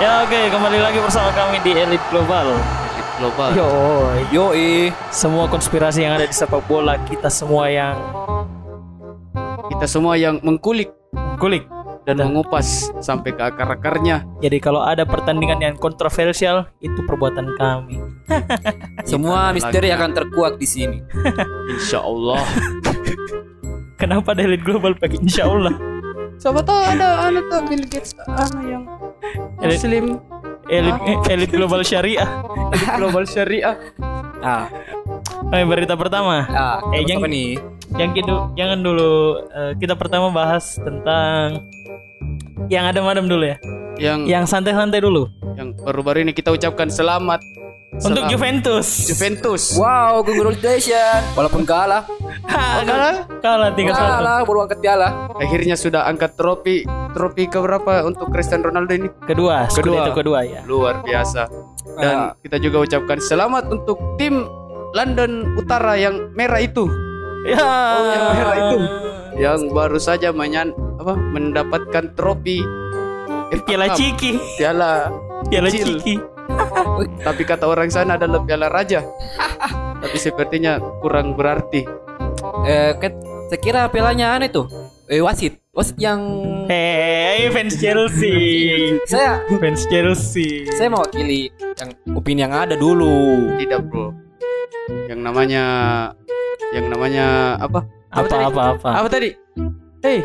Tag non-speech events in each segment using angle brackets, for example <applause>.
Ya oke, kembali lagi bersama kami di Elite Global. global. Yo, Yoi. semua konspirasi yang ada di sepak bola kita semua yang Kita semua yang mengkulik kulik. dan mengupas sampai ke akar-akarnya. Jadi kalau ada pertandingan yang kontroversial itu perbuatan kami. <laughs> Semua Lagi. misteri akan terkuak di sini. <laughs> Insya Allah. Kenapa ada Elite Global pakai insya Allah? Siapa tahu ada anak tuh Bill Gates anu yang Elite, Muslim Elite, Elite Global Syariah. <laughs> global syariah. Ah, Oke, berita pertama. ah Eh, yang- apa nih? Yang gitu, jangan dulu eh, kita pertama bahas tentang yang adem-adem dulu ya. Yang Yang santai-santai dulu. yang baru-baru ini kita ucapkan selamat Untuk. Juventus. Juventus. Wow, congratulations. Walaupun kalah, Ha, kalah? Kalah 3-1. kalah baru angkat piala. Akhirnya sudah angkat trofi trofi keberapa untuk Cristiano Ronaldo ini? Kedua, Kedua. kedua kedua ya. Luar biasa. Dan Ah. kita juga ucapkan selamat untuk tim London Utara yang merah itu Ya. Oh, yang merah itu. yang baru saja menyan apa mendapatkan trofi Piala. Ciki. piala Piala. Ciki. Tapi kata orang sana adalah piala raja tapi sepertinya kurang berarti Eh, saya kira pialanya aneh tuh. Eh, wasit. Wasit yang Hei, fans Chelsea. saya fans Chelsea. saya mewakili yang opini yang ada dulu. tidak bro yang namanya yang namanya apa Apa tadi? apa apa? apa tadi hei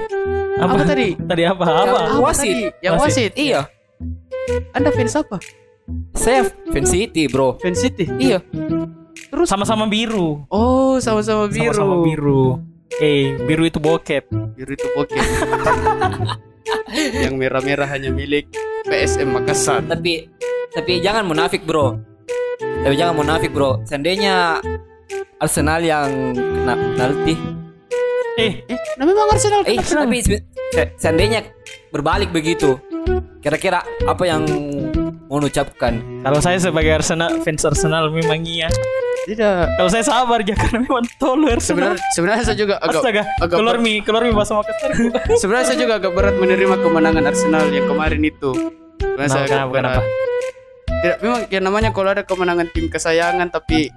apa, Apa? tadi Tadi apa? Apa? Yang wasit. tadi? yang Wasit. wasit. Iya, anda fans apa saya fan City, bro. fans City Iya. terus Sama-sama biru. oh sama-sama biru Sama-sama biru. Eh, biru itu bokep. biru itu bokeh yang merah-merah hanya milik PSM Makassar Tapi tapi jangan munafik, bro. Tapi jangan munafik, bro. Seandainya Arsenal yang kena penalti, Eh, eh nah memang Arsenal Eh, tapi se- se- seandainya berbalik begitu, kira-kira apa yang mau ucapkan? kalau saya sebagai Arsenal fans Arsenal memang iya. tidak Kalau saya sabar ya karena memang tolu Arsenal. sebenarnya sebenarnya saya juga agak Astaga, agak keluar mi, keluar mi bahasa Makassar. <laughs> sebenarnya saya juga agak berat menerima kemenangan Arsenal yang kemarin itu Sebenarnya saya Kenapa, agak kenapa, tidak memang ya namanya kalau ada kemenangan tim kesayangan tapi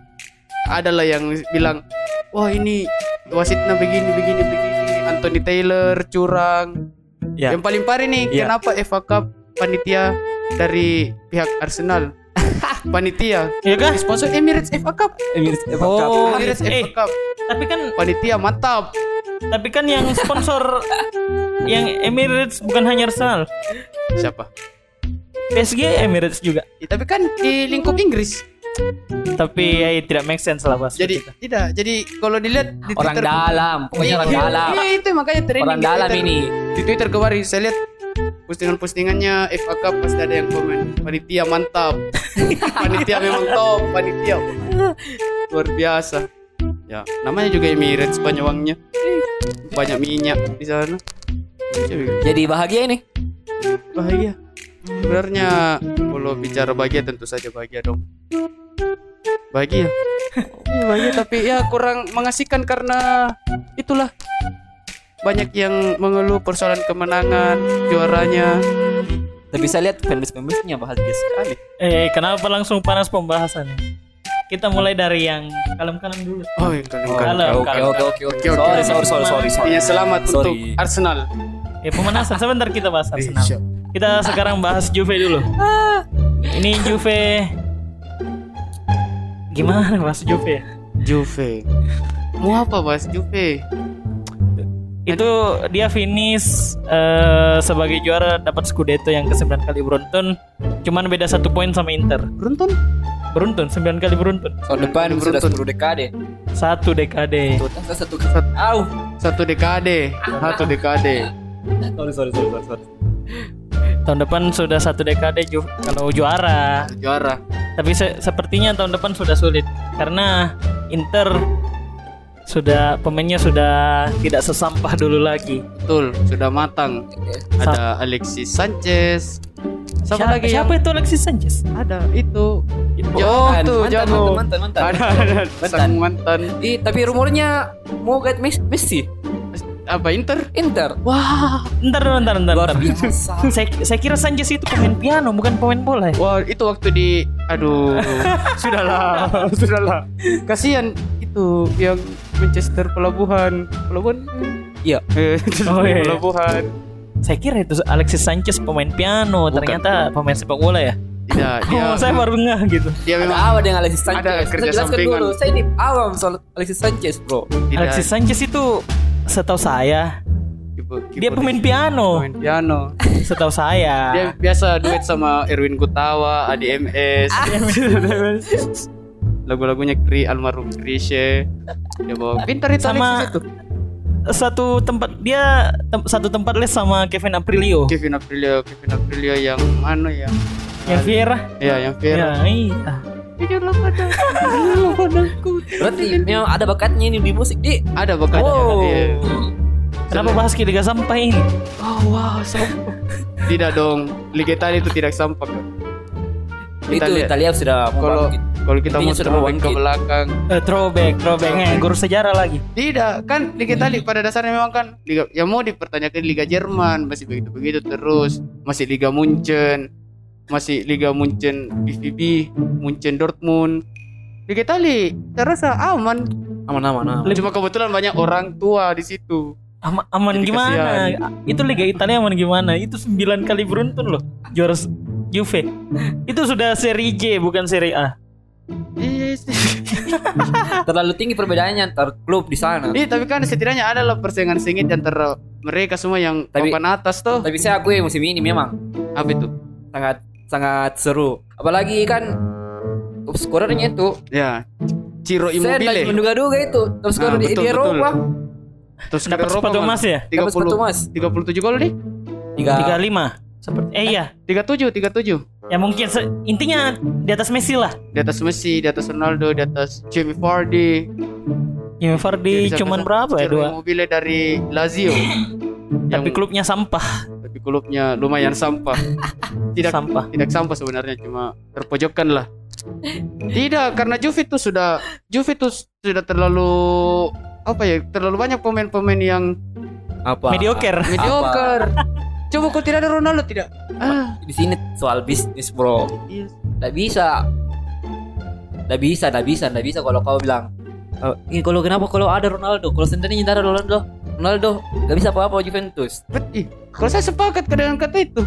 adalah yang bilang wah ini wasitnya begini begini begini Anthony Taylor curang Ya. yang paling parah nih Ya. kenapa FA Cup panitia dari pihak Arsenal <laughs> panitia Iya kah? sponsor Emirates FA Cup Emirates FA Oh, Cup. Emirates eh. FA Cup Tapi kan panitia mantap tapi kan yang sponsor yang Emirates bukan hanya Arsenal. siapa PSG Emirates juga. Ya, tapi kan di lingkup Inggris Tapi ya, tidak make sense lah bahas jadi kita. tidak jadi kalau dilihat di Orang Twitter dalam, pokoknya orang Iya, dalam. iya, itu makanya trending Orang dalam Twitter. ini. di Twitter kemarin saya lihat postingan-postingannya FA Cup pasti ada yang komen. Panitia mantap. Panitia memang top panitia. Luar biasa. Ya namanya juga Emirates banyak uangnya. Banyak minyak di sana. Jadi, bahagia ini. bahagia. Sebenarnya kalau bicara bahagia tentu saja bahagia dong. Bahagia. <laughs> Iya, bahagia tapi ya kurang mengasihkan karena itulah banyak yang mengeluh persoalan kemenangan juaranya Tapi saya lihat fanbase-fanbase-nya bahagia sekali. Eh, kenapa langsung panas pembahasannya? Kita mulai dari yang kalem-kalem dulu. oh yang kalian Oh, Kalem, Oke, kalem. oke, oke, oke. Sorry, sorry, sorry, sorry, sorry. Intinya selamat Sorry. untuk Arsenal Eh, pemanasan sebentar kita bahas Arsenal. Kita sekarang bahas Juve dulu. Ini Juve gimana bahas Juve ya? Juve mau apa bahas Juve Itu dia finish eh, sebagai juara dapat Scudetto yang ke-9 kali beruntun. Cuman beda satu poin sama Inter. beruntun Beruntun, 9 kali beruntun. Tahun depan sudah Beruntun. 10 dekade. Satu dekade. Total satu Au. satu dekade satu dekade Sorry, sorry, sorry, sorry, sorry. Tahun depan sudah satu dekade ju kalau juara. juara Tapi se- sepertinya tahun depan sudah sulit karena Inter sudah pemainnya sudah tidak sesampah dulu lagi. betul sudah matang ada Alexis Sanchez Siapa Siapa, lagi siapa yang itu Alexis Sanchez? ada itu Oh, jauh mantan, tuh mantan, jauh mantan, mantan, mantan. ada ada Mantan. sang mantan Ih, tapi rumornya mau get Mes- Messi. apa Inter? Inter. Wah, Ntar dulu, ntar, ntar, Luar ntar. biasa. Saya, saya kira Sanchez itu pemain piano, bukan pemain bola ya. wah itu waktu di aduh, <laughs> sudahlah, sudahlah. Kasihan itu yang Manchester pelabuhan, pelabuhan. Iya. <laughs> Oh, iya. pelabuhan. Saya kira itu Alexis Sanchez pemain piano, Bukan. ternyata pemain sepak bola ya. Tidak, <laughs> dia Oh, saya baru ngeh gitu. dia Ada memang apa dengan Alexis Sanchez? Ada Saya kerja jelaskan sampingan. dulu. Saya ini awam soal Alexis Sanchez, bro. tidak Alexis Sanchez itu setahu saya dia pemain piano, pemain piano. <laughs> setahu saya. Dia biasa duet sama Erwin Gutawa, Adi MS. Lagu-lagunya Kri almarhum Krisye. Dia bawa pintar itu Sama- itu. satu tempat dia tem- satu tempat les sama Kevin Aprilio. Kevin Aprilio, Kevin Aprilio yang mana ya? Yang. Ya, yang Vera. Ya, iya. Tidurlah padaku, tidurlah padaku. Berarti memang ada bakatnya ini di musik, Di. Ada bakatnya. Wow. Iya. Kenapa bahas ke Liga Sampah ini? Oh wow, sampah. Tidak dong, Liga Italia itu tidak sampah. Kak. Itu Italia. Italia sudah Kalau membangkit. Kalau kita Intinya mau sudah throwback ke belakang, Eh, throwback, throwback, eh, guru sejarah lagi. Tidak, kan Liga Italia pada dasarnya memang kan Liga yang mau dipertanyakan Liga Jerman masih begitu-begitu terus, masih Liga Munchen, masih Liga Munchen BVB, Munchen Dortmund. Liga Italia terasa aman, Aman-aman. aman. cuma kebetulan banyak orang tua di situ. Ama- aman Jadi gimana? kasihan. Itu Liga Italia aman gimana? Itu 9 kali beruntun loh juara Juve. Itu sudah Serie J bukan Serie A. <laughs> Terlalu tinggi perbedaannya antar klub di sana. Iya, tapi kan setidaknya ada lah persaingan sengit antara mereka semua yang Tapi- papan atas tuh. Tapi saya akui musim ini memang Apa itu? sangat sangat seru. Apalagi kan top scorernya itu Ya, Ciro saya lagi Immobile. menduga-duga itu top scorer Ah, di, betul, di betul. Eropa. Terus Dapat sepatu emas ya? Dapat sepatu emas. 37 gol nih. Tiga. 35. Seperti eh iya. 37, 37. Ya mungkin se- intinya di atas Messi lah. di atas Messi, di atas Ronaldo, di atas Jamie Vardy. Ya Vardy Bisa- cuman berapa ya dua? Immobile dari Lazio. <coughs> Tapi yang klubnya sampah. tapi klubnya lumayan sampah. <laughs> Tidak Sampah. tidak sampah sebenarnya cuma terpojokkan lah. Tidak, karena Juve itu sudah Juve itu sudah terlalu apa ya? Terlalu banyak pemain-pemain yang Apa? Mediocre. mediocre. Coba kok tidak ada Ronaldo tidak? Ah, Di sini soal bisnis, Bro. iya. Nggak bisa. Nggak bisa, nggak bisa, nggak bisa kalau kau bilang. "Eh, ini kalau kenapa kalau ada Ronaldo? Kalau tidak ada Ronaldo, Ronaldo nggak bisa apa-apa Juventus. Bet- ih, Kalau saya sepakat dengan kata itu.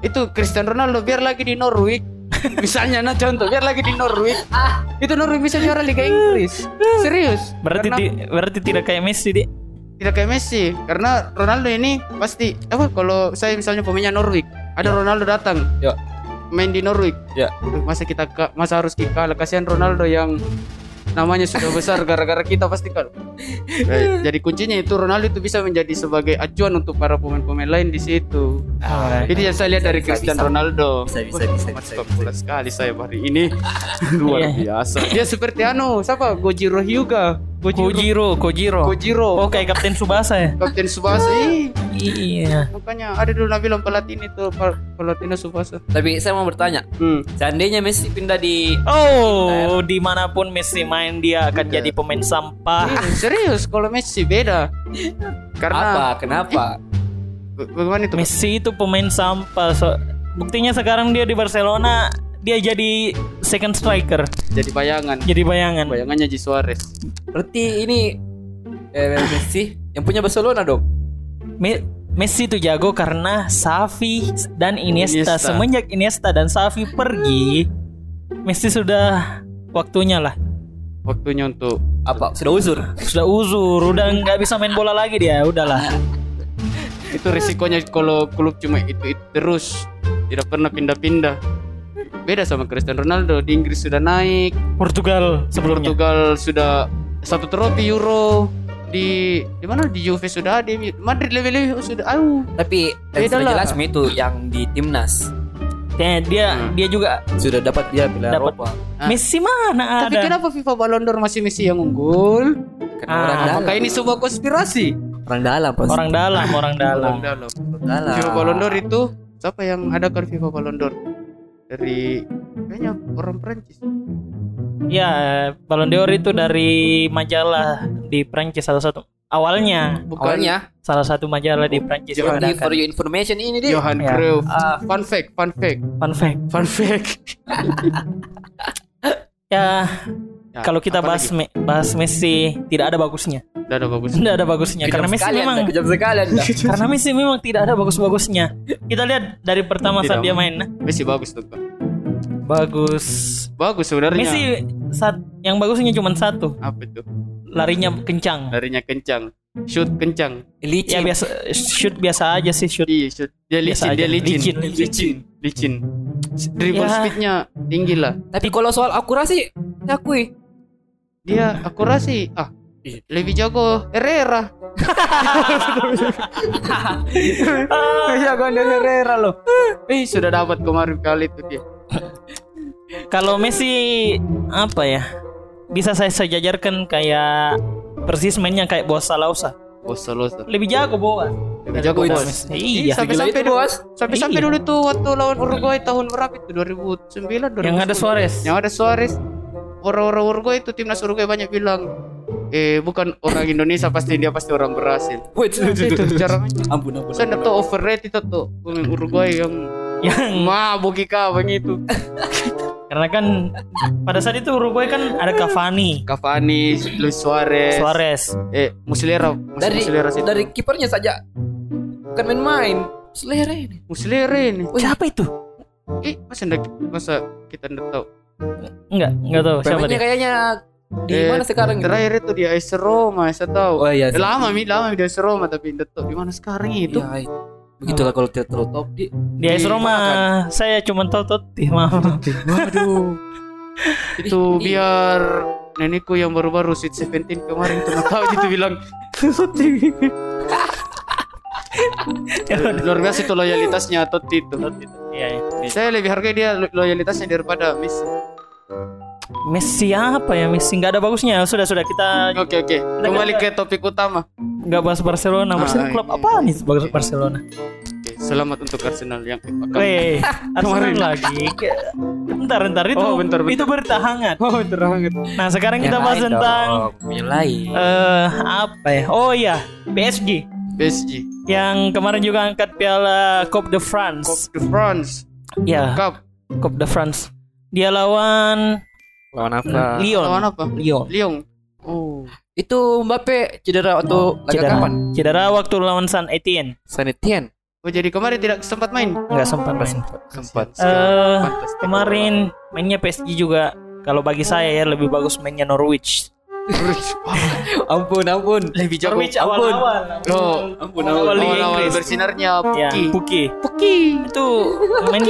Itu Cristiano Ronaldo biar lagi di Norwich. <laughs> Misalnya nah contoh biar lagi di Norwich. Itu Norwich bisa juara Liga Inggris. Serius. Berarti karena, ti- berarti tidak kayak Messi, Dik. Tidak kayak Messi karena Ronaldo ini pasti apa kalau saya misalnya pemainnya Norwich, ada Ronaldo datang. Ya. Main di Norwich. Ya. Masa kita masa harus kita kalah kasihan Ronaldo yang namanya sudah besar gara-gara kita pasti kan. Eh, Jadi kuncinya itu Ronaldo itu bisa menjadi sebagai acuan untuk para pemain-pemain lain di situ. Ah, Itu yang saya lihat dari Bisa, Cristiano bisa. Ronaldo. Bisa, bisa, Wah, bisa, bisa, bisa. bola sekali saya hari ini. <laughs> Luar Iya. biasa. Dia seperti anu, siapa? Gojiro Hyuga. Gojiro. Kojiro, Kojiro. Gojiro. Oh, kayak Kapten Subasa ya? Kapten Subasa. Iya. Makanya ada dulu Nabil pelatih itu pelatihnya Subasa. Tapi saya mau bertanya, Hmm. seandainya Messi pindah di Oh, di mana pun Messi main dia akan jadi pemain sampah. Ih, serius kalau Messi beda. Karena apa? Kenapa? Ba- bagaimana itu? Messi itu pemain sampah. So, buktinya sekarang dia di Barcelona, dia jadi second striker, Jadi bayangan. jadi bayangan. Bayangannya Ji Suarez. Berarti ini eh, Messi yang punya Barcelona dong. Me- Messi itu jago karena Xavi dan Iniesta. Iniesta. Semenjak Iniesta dan Xavi pergi, Messi sudah waktunya lah. Waktunya untuk Apa? Sudah uzur. Sudah uzur, udah nggak bisa main bola lagi dia, udahlah. <laughs> itu risikonya kalau klub cuma itu, itu terus tidak pernah pindah-pindah. Beda sama Cristiano Ronaldo di Inggris sudah naik, Portugal sebelumnya. Portugal sudah satu trofi Euro di di mana di Juve sudah ada Madrid lebih-lebih sudah au Tapi yang Beda sudah lah. jelas itu yang di timnas Ya, dia Hmm. dia juga sudah dapat dia Piala Dapat. Eropa. Ah. Messi mana tapi ada? kenapa FIFA Ballon d'Or masih Messi yang unggul Karena Ah, orang dalam. apakah ini sebuah konspirasi orang dalam pasti. <laughs> Orang dalam, orang dalam. dalam dalam. FIFA Ballon d'Or itu siapa yang adakan FIFA Ballon d'Or dari kayaknya orang Prancis Ya, Ballon d'Or itu dari majalah di Prancis salah satu awalnya bukan Awalnya salah satu majalah di Prancis di mengadakan. for your information ini deh. Johan Ya. Cruyff. Ah. Fun fact, fun fact, Fun fact. fun fact. <laughs> Ya, Ya, kalau kita bahas lagi? Me- bahas Messi tidak ada bagusnya. Udah ada bagus. Tidak ada bagusnya Kejam karena Messi sekali memang kejam sekali Anda. <laughs> karena Messi memang tidak ada bagus-bagusnya. Kita lihat dari pertama saat Tidak. dia main, Messi bagus tuh. Bagus. Bagus sebenarnya. Messi saat yang bagusnya cuma satu, apa itu? larinya kencang. Larinya kencang. Shoot kencang. Licin. Ya biasa shoot biasa aja sih shoot. Iya, shoot. Dia Biasa licin, dia licin. Licin. licin. Licin. Dribble Ya. speednya tinggi lah. Tapi kalau soal akurasi, akui. Dia akurasi. Ah, lebih jago Herrera. <laughs> Iya, gue dari Herrera loh. Eh, sudah dapat kemarin kali itu dia. <laughs> Kalau Messi apa ya? Bisa saya sejajarkan kayak persis mainnya kayak Bosa Lausa. Bosa losa. Lebih jago Boas. Lebih jago Itu. bos. Iya. sampai itu, Bos. Sampai sampai Iya. dulu tuh waktu lawan Uruguay tahun berapa itu? 2009 2010. Yang ada Suarez. Yang ada Suarez. Orang-orang Uruguay itu timnas Uruguay banyak bilang eh bukan orang Indonesia pasti dia pasti orang Brasil. <laughs> Wait, itu cara mainnya. Ampun, ampun. Saya tahu overrated itu tuh pemain Uruguay yang Yang mabuk kabang itu. <laughs> karena kan pada saat itu Uruguay kan ada Cavani, Cavani, Luis Suarez, Suarez. eh Muslera, masih Dari Muslera sih. dari kipernya saja. Bukan main-main. Selera ini. Muslera ini. Siapa itu? Eh, masa ndak masa kita ndak tahu. Enggak, enggak tahu siapa dia. kayaknya di Eh, mana sekarang? Terakhir itu di AS Roma, saya tahu. Oh iya. Eh, lama mi, lama di AS Roma tapi ndak tahu di mana sekarang itu. Iya, iya. Begitulah kalau tidak terlalu top di Di AS Roma saya cuma tahu Totti, maaf. Waduh. itu biar nenekku yang baru-baru Sweet Seventeen kemarin tuh tahu gitu bilang. Luar biasa itu loyalitasnya Totti itu Iya, iya. saya lebih hargai dia lo- loyalitasnya daripada Messi Messi apa ya? Messi nggak ada bagusnya. Sudah sudah kita oke oke kembali ke topik utama nggak bahas Barcelona. Barcelona Ah, klub iya. apa nih Bar- Barcelona? oke, selamat untuk Arsenal yang Weh, Arsenal lagi. Bentar, bentar itu Oh, bentar, bentar. itu berita hangat. oh terhangat Nah, sekarang kita bahas tentang yang lain. eh apa ya? Oh iya, PSG PSG yang kemarin juga angkat piala Coupe de Coupe France. de France Ya, Cup Coupe de France. Dia lawan Lawan apa? Lyon. lawan apa Lyon. Lyon oh Itu Mbappe cedera waktu laga Cedera. kapan? Cedera waktu lawan San Etienne. Saint Etienne. oh jadi kemarin tidak sempat main Nggak sempat main. Sempat. Eh, Fantastis. kemarin mainnya PSG juga kalau bagi saya ya lebih bagus mainnya Norwich. <laughs> ampun, ampun. lebih jago Norwich awal-awal. Loh, Ampun, Awal awal-awal Inggris. bersinarnya Ya, Puki Puki. Puki Itu main,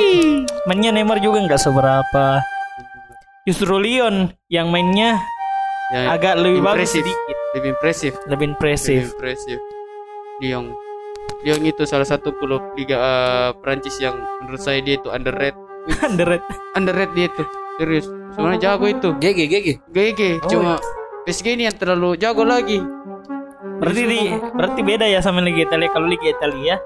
mainnya Neymar juga nggak seberapa. Justru Lyon yang mainnya Ya, agak lebih bagus impresif. sedikit, lebih impresif. Lebih lebih impresif. impresif. Lyon Lyon itu salah satu klub Liga eh, Prancis yang menurut saya dia itu underrated. <laughs> Underrated. underrated dia itu. Serius. Sebenarnya jago itu. GG, GG. GG cuma PSG ini yang terlalu jago lagi. Berarti di, berarti beda ya sama Liga Italia. Kalau Liga Italia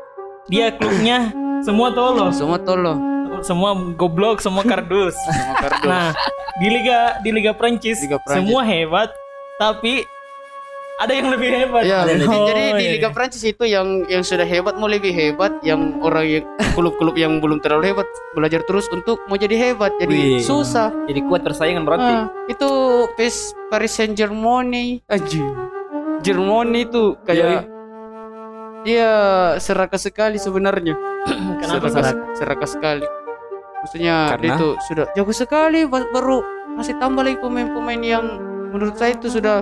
dia klubnya semua tolong, semua tolong semua goblok, semua kardus. <laughs> sama kardus Nah, di liga di liga Prancis, Liga Prancis. semua hebat, tapi ada yang lebih hebat. Ya, jadi, Oh, jadi di iya. Liga Prancis itu yang yang sudah hebat mau lebih hebat, yang orang yang klub-klub yang belum terlalu hebat belajar terus untuk mau jadi hebat. Jadi Wih. susah. Jadi kuat persaingan berarti. Ah, itu PES Paris Saint Germain aja. Germany itu kayak dia serakah sekali sebenarnya. <clears throat> Kenapa serakah? serakah sekali. Maksudnya dia Karena? itu sudah jago sekali ba- baru masih tambah lagi pemain-pemain yang menurut saya itu sudah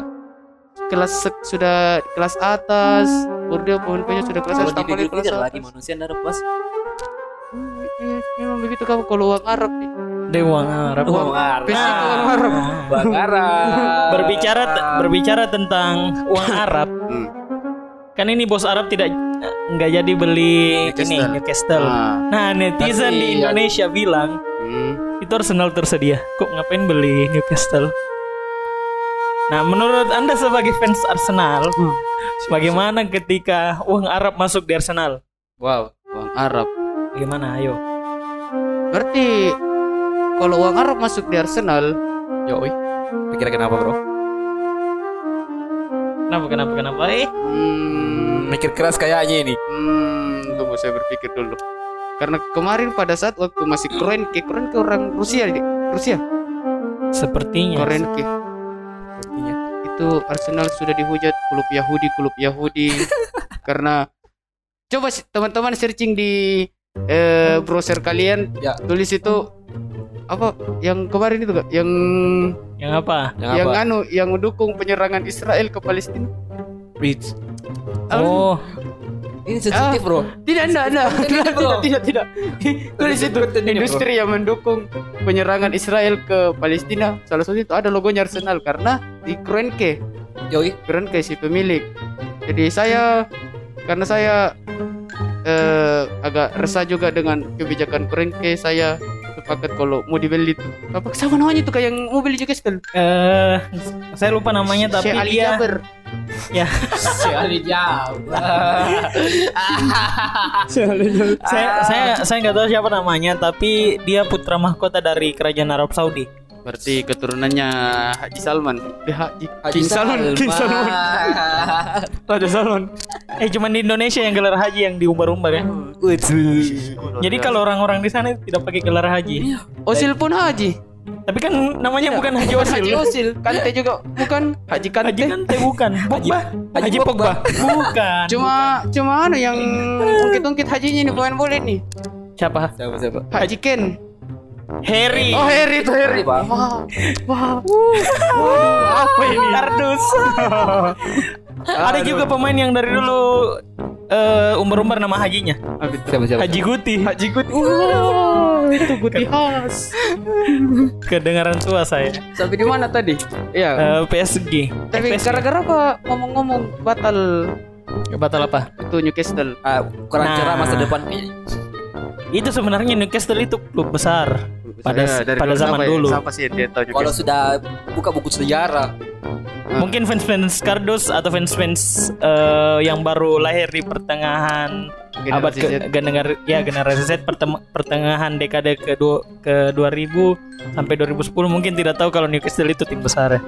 kelas sudah kelas atas. Baru dia pemain-pemainnya sudah kelas atas tambah lagi kelas atas. lagi manusia ndak ada puas. Hmm, iya, memang begitu kamu kalau uang Arab nih. Dewa Arab. Uang itu uang Arab. Bagara. Berbicara berbicara tentang uang <laughs> Arab, Hmm. kan ini bos Arab tidak nggak jadi beli ini Newcastle. Newcastle. Ah, Nah, netizen Tapi di ya- Indonesia bilang hmm. itu Arsenal tersedia. Kok ngapain beli Newcastle? Nah, menurut Anda sebagai fans Arsenal, bagaimana ketika uang Arab masuk di Arsenal? Wow, uang Arab. Bagaimana? Ayo. Berarti kalau uang Arab masuk di Arsenal, Yo, oi. Kira kenapa, Bro? Kenapa kenapa kenapa? Eh, Hmm, Mikir keras kayaknya ini. hmm, tunggu saya berpikir dulu. Karena kemarin pada saat waktu masih keren ke keren ke orang Rusia di Rusia sepertinya. keren ke itu Arsenal sudah dihujat klub Yahudi klub Yahudi <laughs> karena coba teman-teman searching di eh, browser kalian Ya. tulis itu apa yang kemarin itu Kak? yang Yang apa? Yang yang apa? anu yang mendukung penyerangan Israel ke Palestina Rich. Oh, Ini sensitif, Bro. tidak tidak <laughs> tidak tidak tidak tidak, tidak. tulis itu industri yang mendukung penyerangan Israel ke Palestina salah satu itu ada logonya Arsenal karena di Kroenke Yoi. Kroenke si pemilik jadi saya karena saya eh, agak resah juga dengan kebijakan Kroenke saya sepakat kalau mau dibeli itu. Apa sama namanya itu kayak yang mau beli juga setel eh saya lupa namanya tapi Syekh Ali dia Jaber. Ya. Sekali jauh. saya saya saya nggak tahu siapa namanya tapi dia putra mahkota dari kerajaan Arab Saudi. Berarti keturunannya Haji Salman eh, Haji King Salman King Salman Raja <laughs> Salman Eh cuman di Indonesia yang gelar haji yang diumbar-umbar ya. Jadi kalau orang-orang di sana tidak pakai gelar haji. Osil pun Haji Tapi kan namanya bukan Haji Bukan Osil. Haji Osil Kante juga bukan Haji Kante Haji kan teh bukan. Pogba. Haji Pogba. Bukan. cuma cuma anu yang ungkit-ungkit hajinya nih pemain bola nih Siapa? Siapa siapa? Haji Ken Harry. oh Harry itu Harry Bang. wah wah Waduh, apa ini Kardus. <laughs> Ada juga pemain yang dari dulu eh umbar-umbar nama hajinya. Siapa siapa? Haji Guti. Haji Gut wah <laughs> itu Guti khas Kedengaran tua saya. sampai di mana tadi iya Eh, PSG. tapi gara-gara apa ngomong-ngomong batal batal apa? itu Newcastle Ah, kurang Nah. cerah masa depan kayaknya. Itu sebenarnya Newcastle itu klub besar pada Ya, dari pada zaman ya? dulu. siapa sih tahu Kalau sudah buka buku sejarah, Mungkin fans-fans Kardus atau fans-fans eh, yang baru lahir di pertengahan abad Generasi ke Z. generasi ya generasi Z pertem- pertengahan dekade ke dua ke 2000 sampai 2010 mungkin tidak tahu kalau Newcastle itu tim besar ya.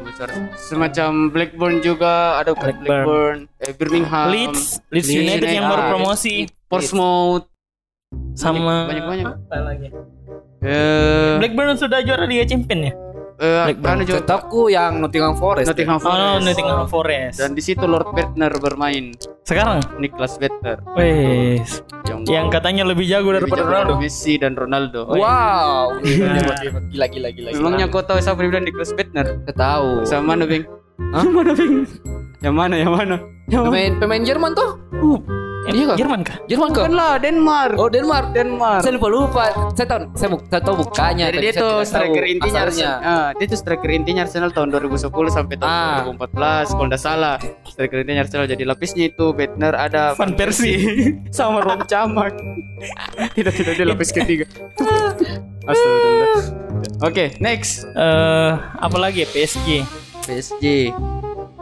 semacam Blackburn juga ada Blackburn. Blackburn, eh, Birmingham Leeds, Leeds Leeds United yang baru Ah, promosi Portsmouth sama banyak banyak apa lagi? Eh Blackburn sudah juara Liga Champion ya? eh, Blackburn. juga setahu yang Nottingham Forest. Nottingham Oh, Forest Nottingham Forest. dan di situ Lord Bettner bermain Sekarang, Niklas Bettner wes, yang yang katanya lebih jago lebih daripada jago Ronaldo. Messi dan Ronaldo Wow. Gila gila gila. Memangnya kau tahu siapa yang bilang Niklas Bettner tahu. sama mana Bing Hah? mana Bing yang mana yang mana yang mana Pemain pemain Jerman tuh. Eh, Iya kah? Jerman kah? Jerman kah? bukan lah Denmark Oh Denmark. Denmark Saya lupa lupa. Saya tahu saya, bu, saya tahu bukannya. Jadi dia tuh tidak striker intinya. Arsenal. Ah, dia tuh striker intinya Arsenal tahun 2010 sampai tahun Ah. 2014 kalau tidak salah. Striker intinya Arsenal jadi lapisnya itu Bettner ada Van Persie. <laughs> sama Rom Camak. <laughs> tidak tidak dia lapis ketiga. <laughs> Astagfirullah. Oke, next. Eh, apa lagi PSG? PSG.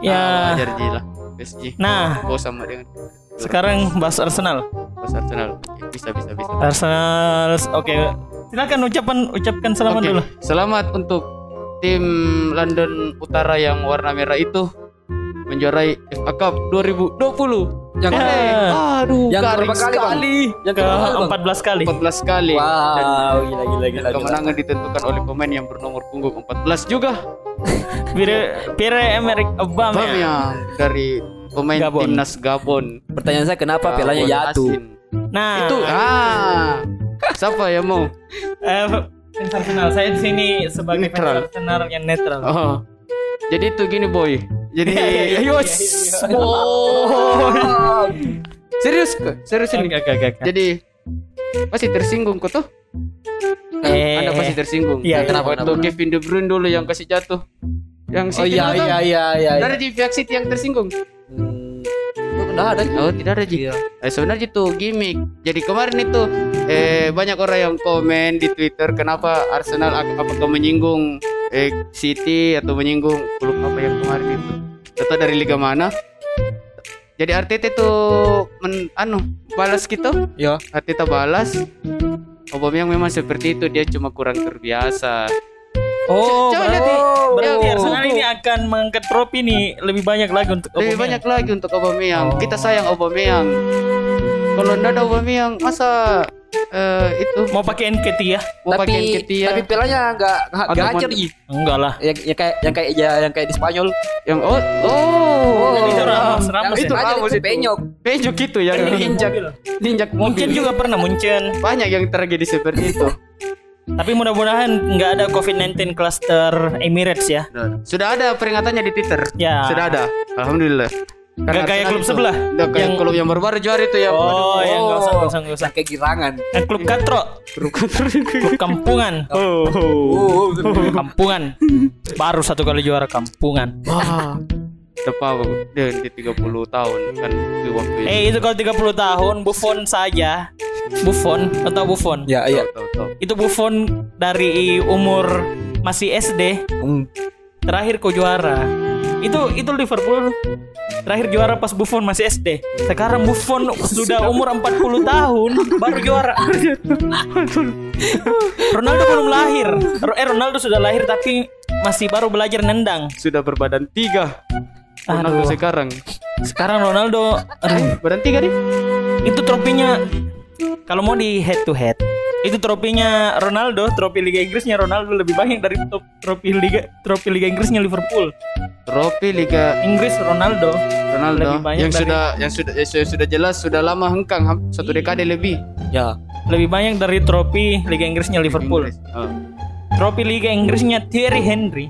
Ya. Ah, Ji lah. PSG. Nah, Oh sama dengan sekarang bahas Arsenal. Bos Arsenal. Bisa bisa bisa. Arsenal, oke. Silakan ucapan ucapkan selamat Oke, dulu. Selamat untuk tim London Utara yang warna merah itu menjuarai FA Cup 2020. Yang Eh, Aduh, Yang berapa kali, Bang? sekali. yang ke kedua, Bang. 14 kali. 14 kali. Dan Wow, gila gila gila. gila. kemenangan ditentukan oleh pemain yang bernomor punggung 14 juga. Pierre Pierre Emerick Aubameyang. Aubameyang dari pemain Gabon. timnas Gabon. Pertanyaan saya kenapa pialanya Gabon jatuh? asin. Nah, Itu ah. Siapa yang mau? eh, Arsenal. Saya di sini sebagai Netral. Arsenal yang netral. Oh. Jadi itu gini boy. Jadi Iya, iya, iya, ayo. iya, iya. Oh. Serius kok? Serius ini. Oke, oke. oke. Jadi pasti tersinggung kok tuh. Eh, Anda pasti tersinggung. Iya, kenapa, Waktu kenapa? Kevin De Bruyne dulu yang kasih jatuh. Yang Oh City iya dulu tuh. iya iya iya. Dari di pihak City yang tersinggung. Udah ada. Oh tidak ada Ji. Iya. Eh, sebenarnya itu gimmick. Jadi kemarin itu eh banyak orang yang komen di Twitter kenapa Arsenal ap- apakah menyinggung eh City atau menyinggung klub apa yang kemarin itu. Atau dari liga mana? Jadi Arteta itu men, anu balas gitu. Iya. Arteta balas. Aubameyang memang seperti itu dia cuma kurang terbiasa. Oh, Coba berarti, lihat nih. berarti Yang Arsenal ini akan mengangkat trofi nih lebih banyak lagi untuk Lebih Aubameyang. banyak lagi untuk Aubameyang. Oh. Kita sayang Aubameyang. Kalau ndak ada Aubameyang, masa eh, itu Mau pakai NKT ya? mau pakai tapi Nketiah tapi pelanya nggak nggak hancur mon- Ji. Enggak lah. yang, yang kayak yang kayak ya, yang kayak di Spanyol yang oh oh, Yang itu Ram. Ramos, yang Ramos itu ya? Spanyol itu penyok Penyok itu yang Ini diinjak mobil. diinjak Munchen mobil. juga pernah Munchen. banyak yang tragedi seperti itu. Tapi mudah-mudahan nggak ada COVID-19 cluster Emirates ya. Sudah ada peringatannya di Twitter. Ya. Sudah ada. Alhamdulillah. Nggak kayak Arsenal klub itu- sebelah? Nggak kayak Yang- klub yang baru-baru juara itu ya. Oh, yang nggak usah, nggak usah, nggak usah. kayak girangan Yang klub katro, klub <laughs> kampungan, Oh, oh, kampungan. Baru satu kali juara kampungan. Wah. Tepat dia di 30 tahun kan itu waktu itu. Eh itu kalau 30 tahun Buffon saja. Buffon atau Buffon? ya iya. Itu Buffon dari umur masih SD Hmm. terakhir kau juara. Itu itu Liverpool terakhir juara pas Buffon masih SD. Sekarang Buffon sudah umur 40 tahun baru juara. Ronaldo belum lahir. Eh Ronaldo sudah lahir tapi masih baru belajar nendang. Sudah berbadan tiga. Ronaldo Aduh. sekarang. Sekarang Ronaldo aduh, Badan tiga nih. itu tropinya kalau mau di head to head itu tropinya Ronaldo, trofi Liga Inggrisnya Ronaldo lebih banyak dari top trofi Liga trofi Liga Inggrisnya Liverpool. Trofi Liga Inggris Ronaldo Ronaldo Lebih banyak yang dari- sudah yang sudah yang sudah, sudah jelas sudah lama hengkang satu dekade lebih. ya lebih banyak dari trofi Liga Inggrisnya Liverpool. Inggris. Oh. Trofi Liga Inggrisnya Thierry Henry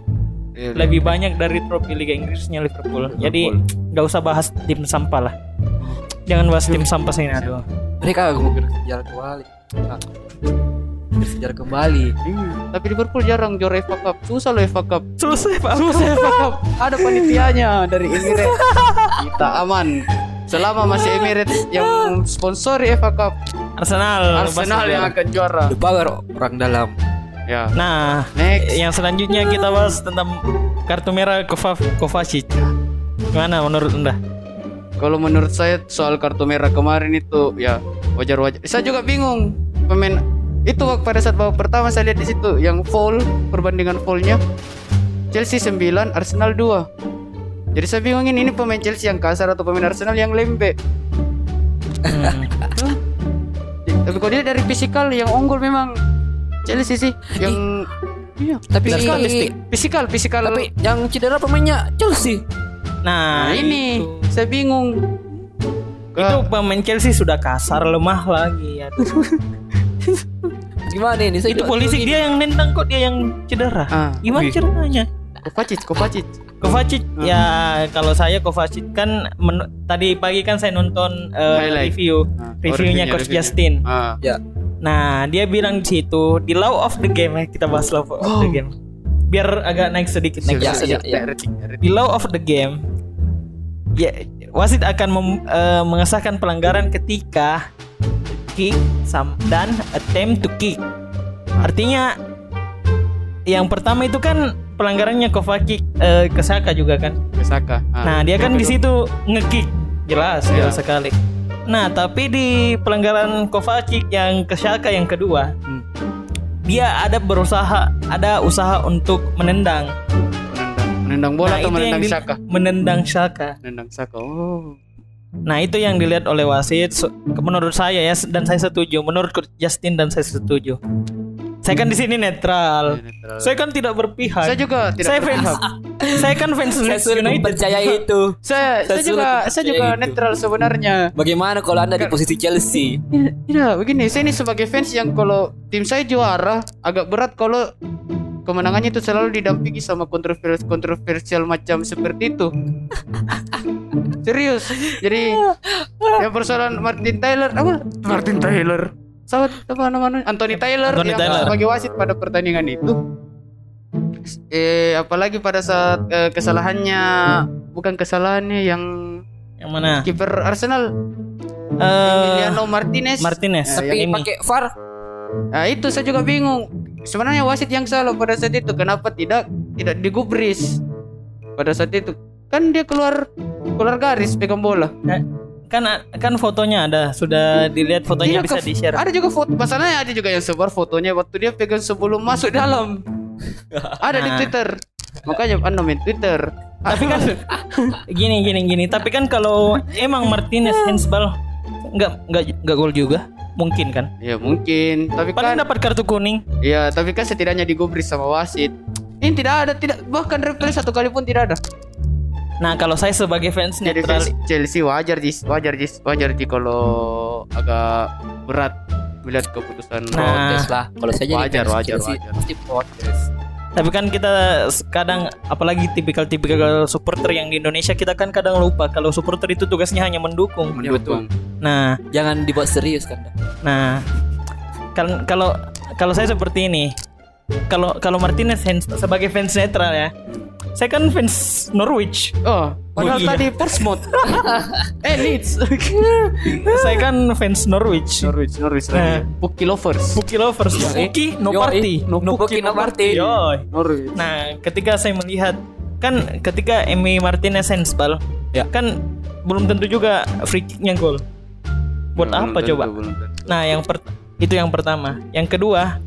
Iya, lebih banyak dari trofi Liga Inggrisnya Liverpool. Jadi nggak usah bahas tim sampah lah. Jangan bahas tim sampah sini aduh. mereka mau bersejarah kembali Nah, bersejarah kembali Iya. Tapi Liverpool jarang juara FA Cup. Susah loh FA Cup. Susah Pak. Susah FA Cup. Ada panitianya dari Emirates. Kita aman. Selama masih Emirates yang sponsori FA Cup, Arsenal. Arsenal yang akan juara. the power orang dalam Ya. Nah, Next. yang selanjutnya kita bahas tentang kartu merah Kova Kovacic. Gimana menurut Anda? Kalau menurut saya soal kartu merah kemarin itu ya wajar-wajar. Saya juga bingung pemain itu waktu pada saat babak pertama saya lihat di situ yang foul perbandingan foulnya Chelsea 9 Arsenal 2 jadi saya bingungin ini pemain Chelsea yang kasar atau pemain Arsenal yang lembek Hmm. tapi kalau dia dari fisikal yang unggul memang Chelsea sih yang iya tapi statistik. fisikal fisikal tapi yang cedera pemainnya Chelsea Nah, nah ini itu. saya bingung itu pemain Chelsea sudah kasar lemah lagi ya. <laughs> gimana ini saya itu polisi dia yang nendang kok dia yang cedera. ah Gimana wih. ceritanya? Kovacic Kovacic Kovacic ya kalau saya Kovacic kan men- tadi pagi kan saya nonton Highlight. review Ah, oh, reviewnya reviewnya, Coach reviewnya. Justin. ah ya Nah, dia bilang di situ di law of the game ya kita bahas law of the game. Biar agak naik sedikit naik Ya, sedikit. ya, ya. Di law of the game ya wasit akan mem- eh, mengesahkan pelanggaran ketika kick sam- dan attempt to kick. Artinya yang pertama itu kan pelanggarannya Kovacic eh, ke Saka juga kan. ke Saka. Ah. Nah, dia kan di situ ngekick. Jelas, Iya. jelas sekali. Nah, tapi di pelanggaran Kovacic yang ke Saka yang kedua, Hmm. dia ada berusaha, ada usaha untuk menendang. menendang, menendang bola Nah, atau itu yang menendang di- Saka? Menendang. Menendang Saka. Oh. Nah, itu yang dilihat oleh wasit. Menurut saya ya, dan saya setuju. Menurut Justin dan saya setuju. Saya kan di sini netral. Iya, netral. Saya kan tidak berpihak. Saya juga tidak saya fans. berpihak. saya kan fans saya Leeds sulit United. percaya itu Saya, saya Saya juga saya juga itu. netral sebenarnya. bagaimana kalau anda di posisi Chelsea Tidak, begini, saya ini sebagai fans yang kalau tim saya juara agak berat kalau kemenangannya itu selalu didampingi sama kontroversial kontroversial macam seperti itu. Serius. Jadi yang persoalan Martin Taylor apa? Martin Taylor. Sahabat apa namanya? Anthony Taylor Anthony yang Taylor. sebagai wasit pada pertandingan itu. Eh apalagi pada saat eh, kesalahannya bukan kesalahannya yang Yang mana? kiper Arsenal Eh, Emiliano Martinez. Martinez. Ya, tapi pakai VAR Nah itu saya juga bingung. Sebenarnya wasit yang salah pada saat itu kenapa tidak tidak digubris pada saat itu? Kan dia keluar keluar garis pegang bola. Kan kan fotonya ada sudah dilihat fotonya Tidak bisa ke- di share Ada juga foto. Masalahnya ada juga yang sebar fotonya waktu dia pegang sebelum masuk dalam. Ada di Nah. Twitter. Makanya anda main Twitter. Tapi kan <laughs> gini gini gini. Tapi kan kalau emang Martinez handsball nggak nggak nggak gol juga, mungkin kan? Ya mungkin, tapi Paling kan dapat kartu kuning. ya tapi kan setidaknya digubris sama wasit. Ini tidak ada, tidak bahkan replay satu kali pun tidak ada. Nah kalau saya sebagai fans Jadi netral, fans Chelsea wajar jis, wajar jis, wajar jis kalau agak berat melihat keputusan Nah. Protes lah. Kalau saya jadi Wajar, fans wajar, Chelsea, wajar. pasti protes. tapi kan kita kadang apalagi tipikal-tipikal supporter yang di Indonesia kita kan kadang lupa kalau supporter itu tugasnya hanya mendukung. mendukung. Nah, Jangan dibuat serius kan. nah kan kalau kalau saya seperti ini, kalau kalau Martinez fans, sebagai fans netral ya, kan fans Norwich. Oh, padahal iya. tadi Portsmouth. <laughs> eh Leeds. <laughs> saya kan fans Norwich. Norwich, Norwich Nah. lagi. Puki lovers. Puki lovers, Puki no party. No Puki, no party. Yoi. Norwich. Nah, ketika saya melihat kan ketika Emi Martinez handsball, Ya. kan belum tentu juga free kicknya gol. Buat Belum apa tentu, coba? tentu. Nah, yang per- itu yang pertama. Yang kedua,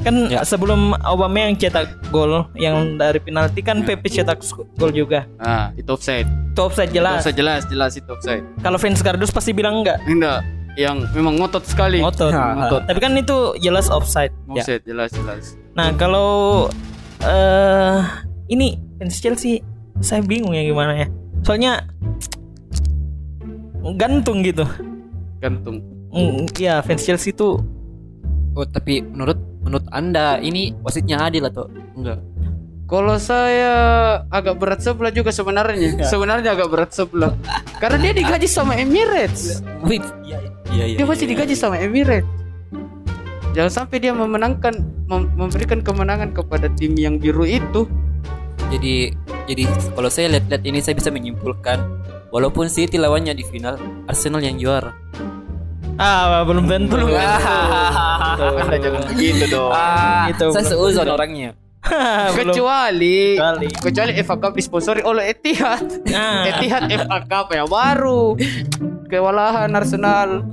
kan Ya. sebelum Aubameyang cetak gol yang dari penalti kan Pepe cetak gol juga. Ah, itu offside. Itu offside jelas. Offside jelas, jelas itu offside. Kalau fans Kardus pasti bilang enggak. Enggak, yang memang ngotot sekali. Ngotot. Ngotot. Tapi kan itu jelas offside. Ya. Offside jelas, jelas. Nah, kalau eh ini fans Chelsea saya bingung ya gimana ya. Soalnya gantung gitu. Gantung. Mm, ya fans Chelsea itu Oh, tapi menurut menurut Anda ini wasitnya adil atau enggak? Kalau saya agak berat sebelah juga sebenarnya. Ya. Sebenarnya agak berat sebelah. Karena dia digaji sama Emirates. Wait, iya iya iya. Dia masih digaji sama Emirates. Jangan sampai dia memenangkan mem- memberikan kemenangan kepada tim yang biru itu. Jadi jadi kalau saya lihat-lihat ini saya bisa menyimpulkan walaupun City lawannya di final, Arsenal yang juara. Ah belum tentu. Belum tentu. <laughs> Anda jangan begitu dong. Ah, Itu saya seuzon orangnya. <laughs> Kecuali Kecuali. kecuali FA Cup disponsori oleh Etihad. Ah. Etihad FA Cup yang baru. Kewalahan Arsenal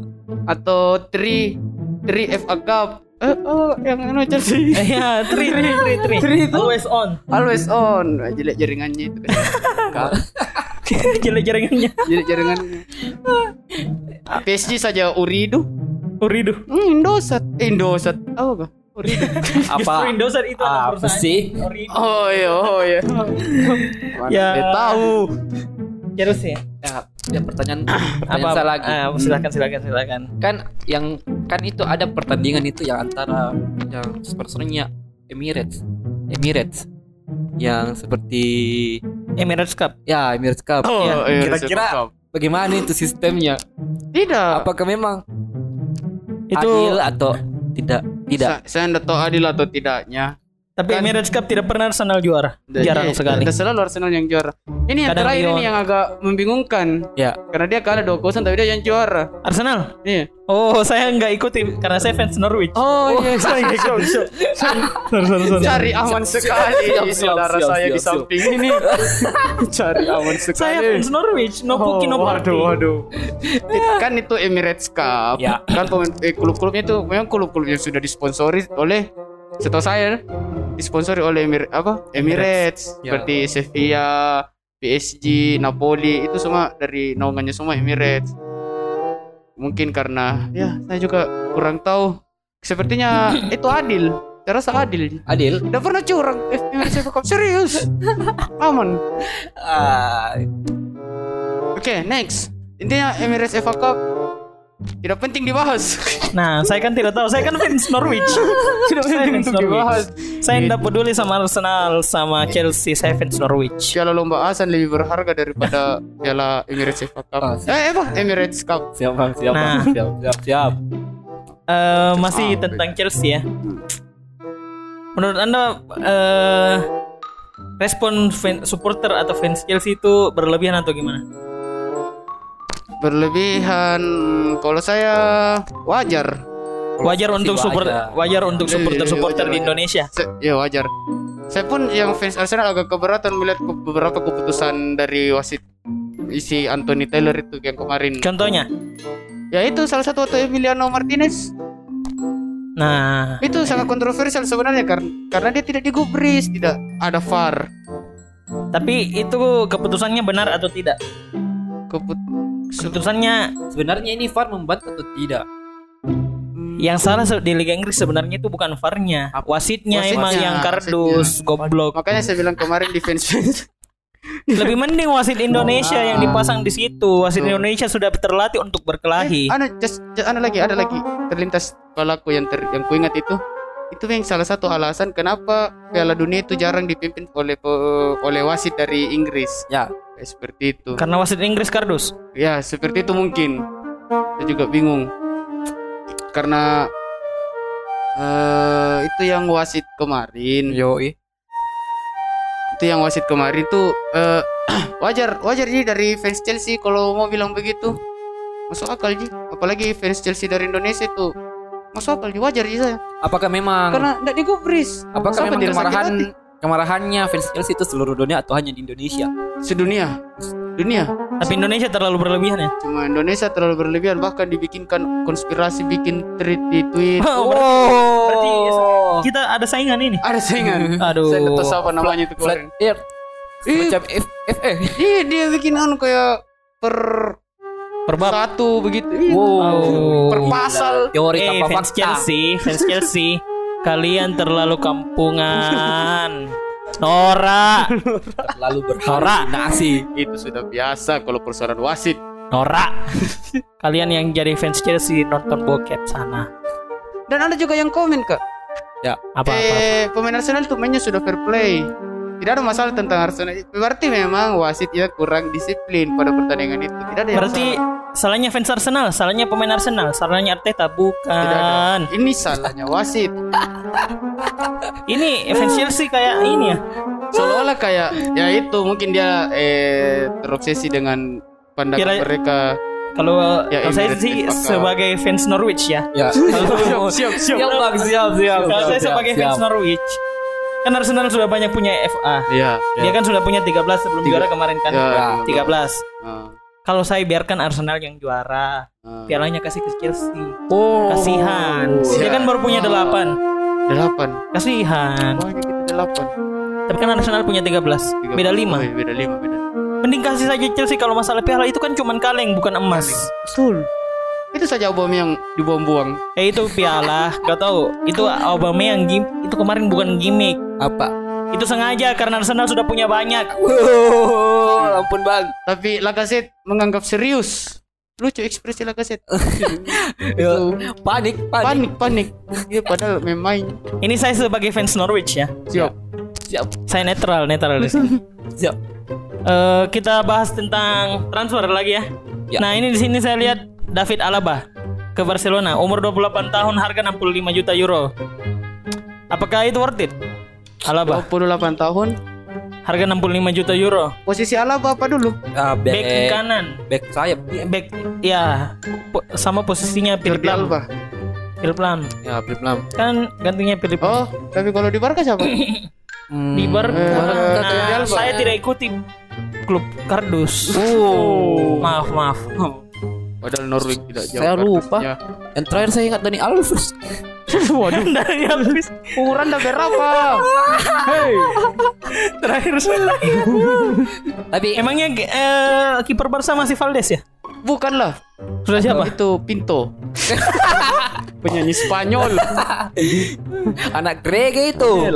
atau Tri Tri FA Cup. Eh, oh, yang anu Chelsea. Eh, <laughs> ya, tri, tri, tri, tri. Tri itu. Always on. Always on. Jelek jaringannya itu kan. Jelek jaringannya. Jelek jaringannya. <laughs> PSG saja Uridu. Uridu. Hmm, Indosat. Eh, Indosat. Apa kah? Uridu. <laughs> Justru Indosat itu Apa perusahaan. sih? Uridu. Oh iya, oh iya. Ya. dia tahu. Terus ya. Ya, ya pertanyaan pertanyaan Apa? lagi. Ah, silakan, silakan, silakan. Kan yang kan itu ada pertandingan itu yang antara yang sponsornya Emirates. Emirates yang seperti Emirates Cup. ya Emirates Cup. Oh, Ya, iya, Kira-kira Cup. bagaimana itu sistemnya? Tidak. Apakah memang Itu adil atau tidak? Tidak. Sa- saya tidak tahu adil atau tidaknya. Tapi kan- Emirates Cup tidak pernah Arsenal juara. Jarang Iya, sekali. Dan selalu Arsenal yang juara. Ini yang Kadang terakhir ini yang agak membingungkan. Ya. Karena dia kalah 2-0 tapi dia yang juara. Arsenal. Iya. Oh, saya nggak ikuti karena saya fans Norwich. Oh, iya. saya nggak ikuti. <laughs> Sorry. Cari aman sekali saudara saya di samping ini. <laughs> Cari aman sekali. Saya fans Norwich, no Puki, no Oh, Party. waduh, <laughs> waduh. kan itu Emirates Cup. Ya. Kan pemain eh, klub-klubnya itu memang klub-klub yang sudah disponsori oleh setahu saya disponsori oleh Emir apa? Emirates. Ya. Seperti Sevilla, PSG, Napoli itu semua dari naungannya semua Emirates. Mungkin karena ya saya juga kurang tahu. Sepertinya <clears throat> itu adil. Saya rasa adil. Adil. Tidak pernah curang. Eh, Emirates FA Cup serius. Aman. Ah, Oke, next. Intinya Emirates FA Cup tidak penting dibahas. Nah, saya kan tidak tahu. Saya kan fans Norwich. <laughs> tidak saya penting untuk dibahas. Saya tidak peduli sama Arsenal, sama Chelsea. Saya fans Norwich. Piala lomba Asan lebih berharga daripada <laughs> Piala Emirates FA Cup. Oh, siap. eh, apa? Emirates Cup. siap bang, siap Nah. bang, siap, siap, siap. Eh, masih tentang Chelsea ya. Menurut anda eh, respon fan, supporter atau fans Chelsea itu berlebihan atau gimana? Berlebihan kalau saya wajar. Wajar untuk wajar. support, wajar untuk Iya, iya, supporter-supporter wajar, di. Indonesia. Se- ya wajar. Saya pun yang fans Arsenal agak keberatan melihat beberapa keputusan dari wasit isi Anthony Taylor itu yang kemarin. Contohnya, Ya itu salah satu waktu Emiliano Martinez. Nah, Itu sangat kontroversial sebenarnya karena karena dia tidak digubris, tidak ada VAR. tapi itu keputusannya benar atau tidak? Keput Keputusannya Sebenarnya ini VAR membantu atau tidak? yang salah di Liga Inggris sebenarnya itu bukan VAR-nya, wasitnya, Wasitnya, emang yang kardus, goblok. Makanya saya bilang kemarin defense <laughs> Lebih mending wasit Indonesia yang dipasang di situ. Wasit Indonesia sudah terlatih untuk berkelahi. ada just, just- ada lagi, ada lagi terlintas kepalaku yang ter, yang kuingat itu. Itu yang salah satu alasan kenapa Piala Dunia itu jarang dipimpin oleh oleh wasit dari Inggris. Ya, Kayak seperti itu. Karena wasit Inggris kardus. Ya, seperti itu mungkin. Saya juga bingung. Karena eh itu yang wasit kemarin. yoi. Itu yang wasit kemarin tuh eh <clears throat> wajar, wajar sih dari fans Chelsea kalau mau bilang begitu. Masuk akal sih. Apalagi fans Chelsea dari Indonesia itu masuk akal sih wajar sih saya. Apakah memang Karena enggak digubris. apakah memang tidak kemarahan kemarahannya fans Chelsea itu seluruh dunia atau hanya di Indonesia? sedunia. Dunia. Tapi Indonesia terlalu berlebihan ya. Cuma Indonesia terlalu berlebihan bahkan dibikinkan konspirasi bikin tweet di tweet. Oh, berarti kita ada saingan ini. Ada saingan. <laughs> Aduh. Saya tahu siapa namanya itu Flat kemarin. Macam F F eh. Dia dia bikin anu kayak per Perbab. satu begitu. Ih, Oh. Per pasal. Teori Eh, tanpa fans fakta. Chelsea, fans Chelsea, <laughs> kalian terlalu kampungan. Nora, Lalu berhalusinasi. Itu sudah biasa kalau persoalan wasit. Nora. Kalian yang jadi fans Chelsea nonton bokep sana. Dan ada juga yang komen kak. Apa apa? eh pemain Arsenal tuh mainnya sudah fair play. Tidak ada masalah tentang Arsenal. Berarti memang wasit ya kurang disiplin pada pertandingan itu. Tidak ada yang Berarti salahnya fans Arsenal, salahnya pemain Arsenal, salahnya Arteta Tidak ada. bukan. Ini salahnya wasit. <laughs> Ini fans Chelsea kayak ini ya. Seolah-olah kayak ya itu mungkin dia eh terobsesi dengan pandangan Kira- mereka. Kalau Ya, kalau saya sih sebagai fans Norwich ya. Ya. <laughs> siap, siap. Siap, Bang. Siap, siap. Kalau saya siap, sebagai siap. fans Norwich, kan Arsenal sudah banyak punya FA. Iya. Dia kan sudah punya 13 sebelum Tiga. juara kemarin kan. Ya. 13. Ah, Kalau saya biarkan Arsenal yang juara, ah. pialanya kasih ke Chelsea. Oh. Kasihan. Dia kan baru punya 8. Delapan. Kasihan. Banyak itu delapan. Tapi kan Arsenal punya 13. Tiga- Beda Oh, 5. iya, beda lima, beda. Mending kasih saja Chelsea kalau masalah piala itu kan cuman kaleng bukan emas. Betul. Itu saja bom yang dibuang-buang. Eh itu piala, gak tahu. Itu Aubameyang gim itu kemarin bukan gimmick. Apa? Itu sengaja karena Arsenal sudah punya banyak. Wow, ampun bang. Tapi Lacazette menganggap serius. Lucu ekspresi Lacazette. <laughs> Ya, panik, panik. panik, panik. Dia padahal main. Ini saya sebagai fans Norwich ya. Siap. Siap, Saya netral, netral di sini. <laughs> siap. Eh, kita bahas tentang transfer lagi ya. Ya. Nah, ini di sini saya lihat David Alaba ke Barcelona, umur 28 tahun, harga 65 juta euro. Apakah itu worth it? Alaba, 28 tahun. harga 65 juta euro. Posisi Alaba apa dulu? Ah, back, Back kanan. back sayap. Back ya po- sama posisinya Philip Lam. Alba. Philip Lam. Ya, Philip Lam. Kan gantinya Philip Oh, tapi kalau di Barca siapa? <coughs> Hmm. di Bar. Eh, Nah, saya tidak ikuti klub kardus. Oh. Maaf, maaf. <laughs> Padahal Norwich tidak jauh. Saya lupa. kardusnya. Yang terakhir saya ingat Dani Alves. <laughs> Waduh, <laughs> dari habis. Ukuran udah berapa? <laughs> Hei. Terakhir saya. Tapi Emangnya eh, kiper Barca masih Valdes ya? Bukanlah. Sudah siapa? Itu Pinto. Penyanyi Spanyol. anak Grege itu.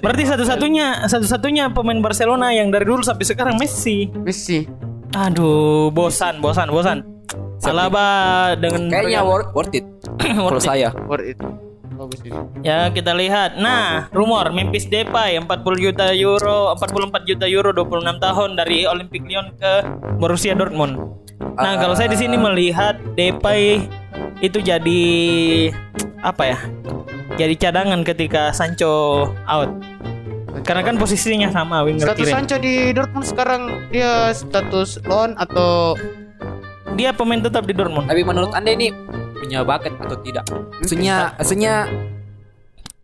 Berarti satu-satunya satu-satunya pemain Barcelona yang dari dulu sampai sekarang Messi. Messi. Aduh, bosan, bosan, bosan. Alaba dengan Kayaknya worth, worth it. <clears throat> Kalau saya. Worth it. Ya, kita lihat. Nah, rumor Memphis Depay 40 juta euro, 44 juta euro 26 tahun dari Olympic Lyon ke Borussia Dortmund. Nah, kalau saya di sini melihat Depay itu jadi apa ya? Jadi cadangan ketika Sancho out. Karena kan posisinya sama winger Status kiri. Sancho di Dortmund sekarang dia status loan atau Dia pemain tetap di Dortmund. Tapi menurut anda ini punya bakat atau tidak? Maksudnya, maksudnya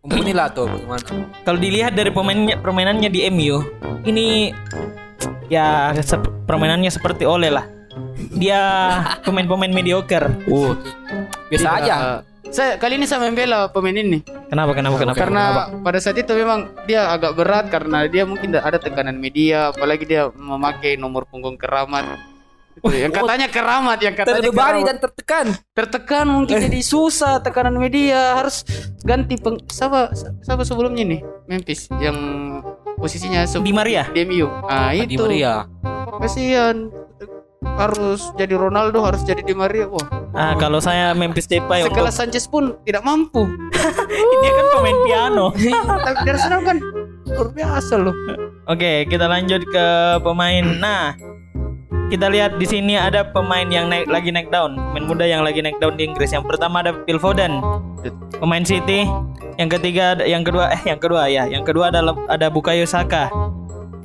mumpuni lah tuh bagaimana? Kalau dilihat dari pemainnya permainannya di MU, ini ya sep- permainannya seperti Ole lah. Dia pemain-pemain mediocre. Uh, biasa tidak- aja. saya kali ini saya membela pemain ini Kenapa kenapa kenapa? karena pada saat itu memang dia agak berat karena dia mungkin ada tekanan media apalagi dia memakai nomor punggung keramat yang katanya keramat yang katanya Terbebani keramat. dan tertekan. tertekan mungkin jadi susah tekanan media harus ganti peng siapa siapa sebelumnya nih Memphis yang posisinya se- Di Maria. DMU ah Di itu Maria. kasihan harus jadi Ronaldo harus jadi Di Maria wah Ah, kalau saya Memphis Depay untuk sekelas Sanchez pun tidak mampu <laughs> dia kan pemain piano. <laughs> tapi dari sana kan luar biasa loh Oke, kita lanjut ke pemain. Nah, kita lihat di sini ada pemain yang naik lagi naik down, pemain muda yang lagi naik down di Inggris. Yang pertama ada Phil Foden, pemain City. Yang ketiga, ada- yang kedua, eh yang kedua ya, yang kedua adalah ada Bukayo Saka.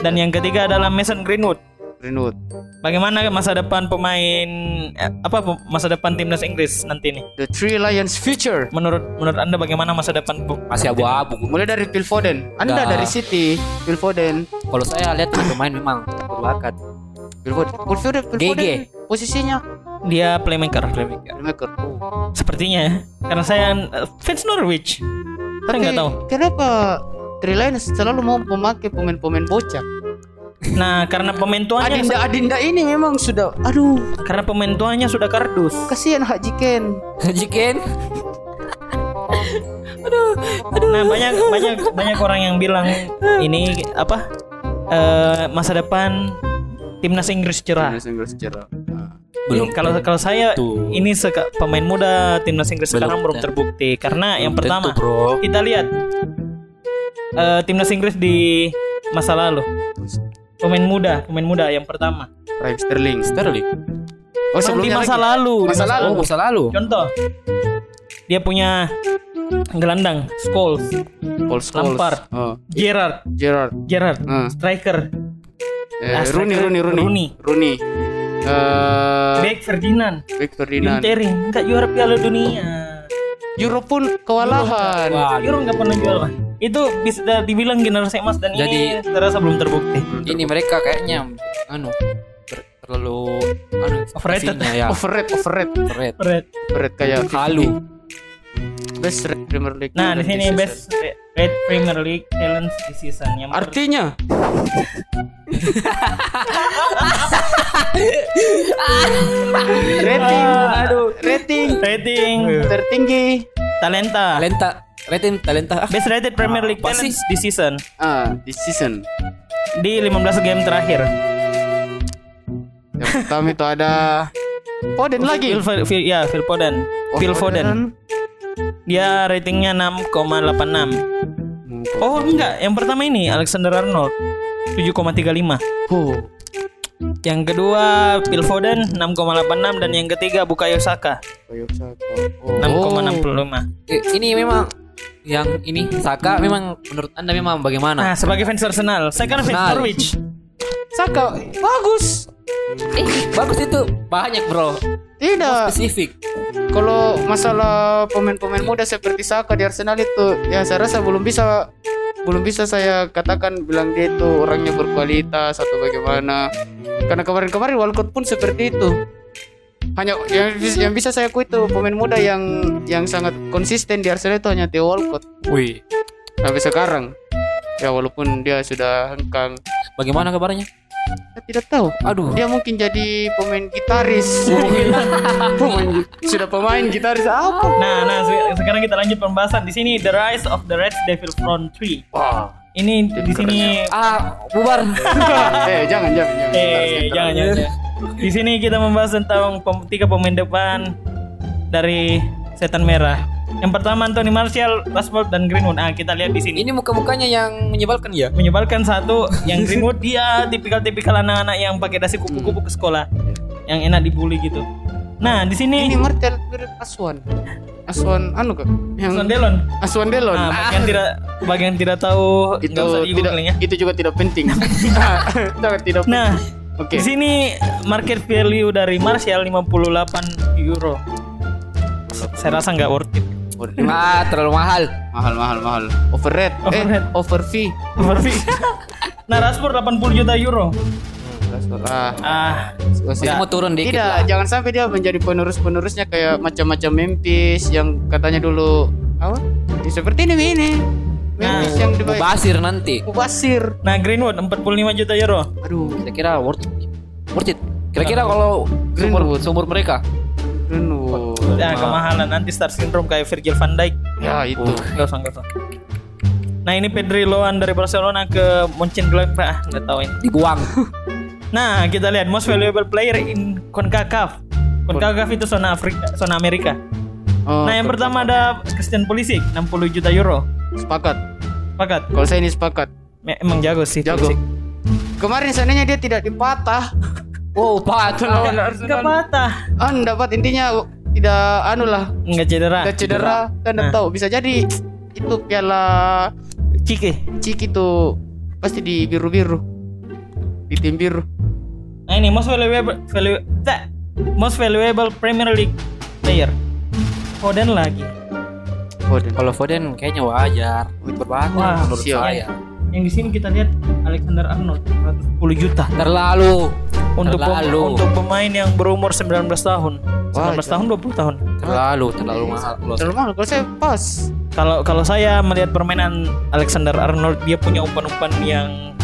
Dan yang ketiga adalah Mason Greenwood. Greenwood Bagaimana masa depan pemain eh, apa masa depan timnas Inggris nanti nih? the Three Lions future Menurut menurut Anda bagaimana masa depan Masih abu-abu. mulai dari Phil Foden Anda Dah. dari City Phil Foden Kalau saya lihat pemain memang berbakat. Phil Foden Phil Foden, Phil GG. Foden posisinya dia playmaker, playmaker. playmaker oh. Sepertinya ya. Karena saya fans Norwich. Saya Tapi nggak tahu. kenapa Lions selalu mau memakai pemain-pemain bocah Nah, karena pemain tuanya Adinda Adinda ini memang sudah aduh karena pemain tuanya sudah kardus. kasihan Haji Ken Jiken. Nah, banyak banyak banyak orang yang bilang ini apa? eh, masa depan timnas Inggris cerah. Inggris sejarah Belum. Ini kalau kalau saya Tuh. ini seka- pemain muda timnas Inggris Belum sekarang belum tentu. terbukti karena yang Belum pertama tentu, bro. kita lihat eh, timnas Inggris di masa lalu pemain muda pemain muda yang pertama Prime Sterling Sterling. Oh di sebelumnya masa lagi. lalu di Masa lalu. Oh, masa lalu. contoh dia punya gelandang Scholes Paul Scholes Lampard. oh. Gerrard Gerrard Gerrard Ah. striker eh, Rooney striker. Rooney Rooney Rooney. Rooney Eh, Beck Ferdinand Vic Ferdinand Terry nggak juara Piala Dunia Euro pun kewalahan Wah, Euro nggak pernah juara itu bisa dibilang generasi emas dan ini Jadi- terasa belum terbukti ini mereka kayaknya anu ter- terlalu anu Overrated. ya. overrated overrated Overrated. Overrated kayak Halu. Best red Premier League Nah di talent sini this season. best Red- Premier League talent di season. Yang artinya? <laughs> Rating. Aduh. Rating. Rating. Tertinggi. Talenta. Talenta, rating talenta. Ah, best rated Premier League Apa di season. Ah this season. Di 15 game terakhir. yang pertama itu ada Foden lagi. Phil, Phil- Phil- ya Phil Foden. Oh, Phil Foden. Dia ratingnya 6,86. Oh enggak, yang pertama ini Alexander Arnold 7,35. Oh, Yang kedua Phil Foden 6,86 dan yang ketiga Bukayo Saka. Oh. 6,65. Eh, ini memang yang ini Saka memang menurut Anda memang bagaimana? Nah, sebagai fans Arsenal, saya kan fans. Norwich. Saka bagus. Eh, bagus itu. Banyak, Bro. Tidak. Spesifik. Kalau masalah pemain-pemain muda seperti Saka di Arsenal itu, ya saya rasa belum bisa belum bisa saya katakan bilang dia itu orangnya berkualitas atau bagaimana. Karena kemarin-kemarin Walcott pun seperti itu. Hanya yang, yang bisa saya akui itu pemain muda yang yang sangat konsisten di Arsenal itu hanya Theo Walcott Wih. sampai sekarang. Ya walaupun dia sudah hengkang, Bagaimana kabarnya? saya tidak tahu. Aduh. Dia mungkin jadi pemain gitaris. <laughs> pemain, gi- sudah pemain gitaris apa? Nah, nah se- sekarang kita lanjut pembahasan di sini The Rise of the Red Devil Front 3. Wah. Ini di sini Ah, bubar. <laughs> eh jangan jangan jangan. eh jangan ntar. jangan. Di sini kita membahas tentang pem- tiga pemain depan dari Setan Merah. Yang pertama Anthony Martial, Rashford dan Greenwood. Ah, kita lihat di sini. Ini muka-mukanya yang menyebalkan ya? menyebalkan satu yang Greenwood dia tipikal-tipikal anak-anak yang pakai dasi kupu-kupu ke sekolah yang enak dibully gitu nah di sini Ini Martel mirip Aswan. Aswan anu kak? Yang Sondelon Aswan Delon. nah, bagi yang <laughs> tidak bagi yang tidak tahu itu tidak ya itu juga tidak penting. Sangat <laughs> tidak. penting. nah Oke. di sini market value dari Martial 58 euro saya rasa nggak worth it Ah, terlalu mahal. mahal mahal mahal. Overrate. Overrate. Eh, over fee. Overfee. <laughs> nah Rashford 80 juta euro Ah, Ah. Dia mau turun dikit Tidak, lah. jangan sampai dia menjadi penerus-penerusnya kayak macam-macam Memphis yang katanya dulu apa? Ya, seperti ini ini. Memphis Nah, yang dibaik. Basir nanti. Mubasir. nah Greenwood 45 juta euro. Aduh, Kira-kira worth it. Worth it. Kira-kira kalau sumur Greenwood. sumur mereka. Greenwood. Ya kemahalan nanti star syndrome kayak Virgil van Dijk. Ya itu. Enggak usah, enggak usah. Nah ini Pedri Loan dari Barcelona ke Mönchengladbach. Ah, nggak tahu ini. Dibuang. <laughs> Nah kita lihat most valuable player in CONCACAF. CONCACAF itu zona Afrika, zona Amerika. Oh, Nah yang pertama ada Christian Pulisic 60 juta euro. sepakat. Sepakat. Kalau saya ini sepakat. Emang jago sih. Jago. Pulisic. Kemarin seandainya dia tidak dipatah. <laughs> Oh, patah. Lawan Enggak patah. Ah, dapat intinya tidak anu lah, Enggak cedera. tidak cedera. Kan Nah. tahu bisa jadi itu piala Ciki. Ciki tuh pasti di biru-biru. Di tim biru. Nah ini most valuable value, tak. most valuable Premier League player. Foden lagi. Foden. Kalau Foden kayaknya wajar. Berbakat Wah, menurut siap. saya. Yang di sini kita lihat Alexander Arnold 110 juta Terlalu. Untuk pem- terlalu. untuk pemain yang berumur 19 tahun. 19 Wah, tahun 20 tahun. terlalu terlalu mahal. Kalau Terlalu mahal. Kalau saya pas. Kalau kalau saya melihat permainan Alexander Arnold dia punya umpan-umpan yang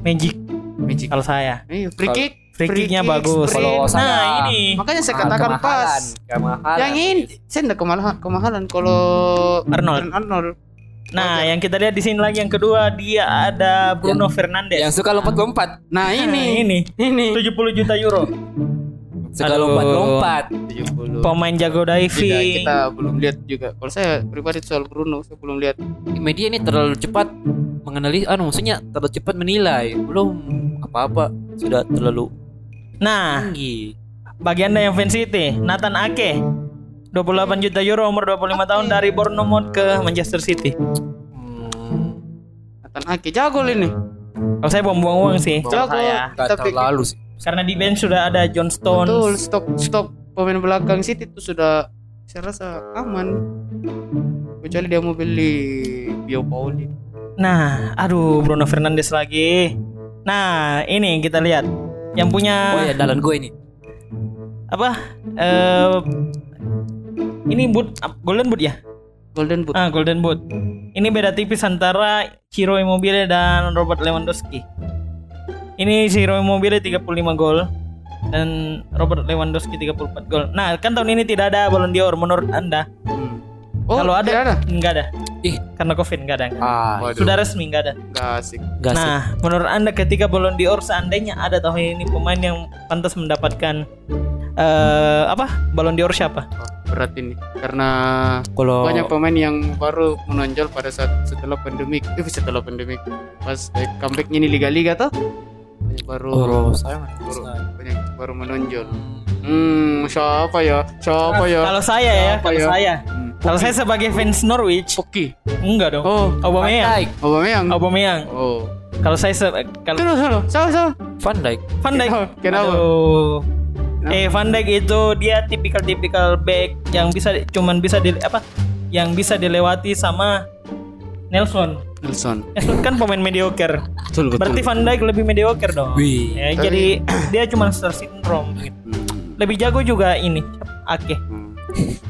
magic Magic. kalau saya. Iya, free kick. Free kicknya bagus. sprint. Kalau saya- Nah, ini Makanya saya Ah, katakan kemahalan. pas. Kemahalan. Yang ini saya enggak kemahalan, kemahalan kalau Arnold. Arnold. Nah, yang kita lihat di sini lagi yang kedua dia ada Bruno Fernandes. Yang suka lompat-lompat. Nah, Nah, ini. ini Ini. 70 juta euro. Suka lompat-lompat. 70. Pemain jago Tidak, diving. kita belum lihat juga. Kalau saya pribadi soal Bruno, saya belum lihat. Media ini terlalu cepat mengenali anu maksudnya terlalu cepat menilai. Belum apa-apa sudah terlalu Nah, tinggi. bagi Anda yang fans City, Nathan Ake 28 juta euro umur 25 tahun dari Bournemouth ke Manchester City. Hmm, Nathan Ake jago ini. Kalau saya buang-buang uang sih, kalau Jago. saya. nggak Tapi- terlalu sih. Karena di bench sudah ada John Stones. Betul, stok stok pemain belakang City itu sudah saya rasa aman. Kecuali dia mau beli Bio Pauli. Nah, aduh Bruno Fernandes lagi. Nah, ini kita lihat yang punya Oh ya dalan gue ini. apa? Eh ini boot golden boot ya? Golden Boot. Ah, golden boot. Ini beda tipis antara Ciro Immobile dan Robert Lewandowski. Ini Ciro Immobile 35 gol dan Robert Lewandowski 34 gol. Nah, kan tahun ini tidak ada Ballon d'Or menurut Anda? Hmm. Oh, Kalau ada, tidak ada. enggak ada. Ih. Karena Covid enggak ada. Ah, Waduh. Sudah resmi enggak ada. Asik. gas. Nah, menurut Anda ketika Ballon d'Or seandainya ada tahun ini pemain yang pantas mendapatkan eh apa? Ballon d'Or siapa? Oh, berat ini karena Kalau banyak pemain yang baru menonjol pada saat setelah pandemik. Eh, setelah pandemik. Pas eh, comebacknya ini liga-liga tuh. Banyak baru Oh, saya baru, banyak baru menonjol. Hmm, siapa ya? Siapa ya? Kalau saya ya, Siapa kalau ya? saya. Hmm. Kalau saya sebagai fans Norwich, Oke. enggak dong. Oh, Aubameyang. Aubameyang. Aubameyang. Oh. Kalau saya se kalau Terus, terus. Sama, sama. Van Dijk. Van Dijk. Kenapa? Kenapa? Aduh. Eh Van Dijk itu dia tipikal-tipikal back yang bisa cuman bisa di apa? Yang bisa dilewati sama Nelson. Nelson. Nelson kan pemain mediocre. Betul, betul. Berarti Van Dijk lebih mediocre dong. Wih. Ya, Tapi- jadi dia cuma star syndrome gitu. Hmm. Lebih jago juga ini. Ake. Hmm.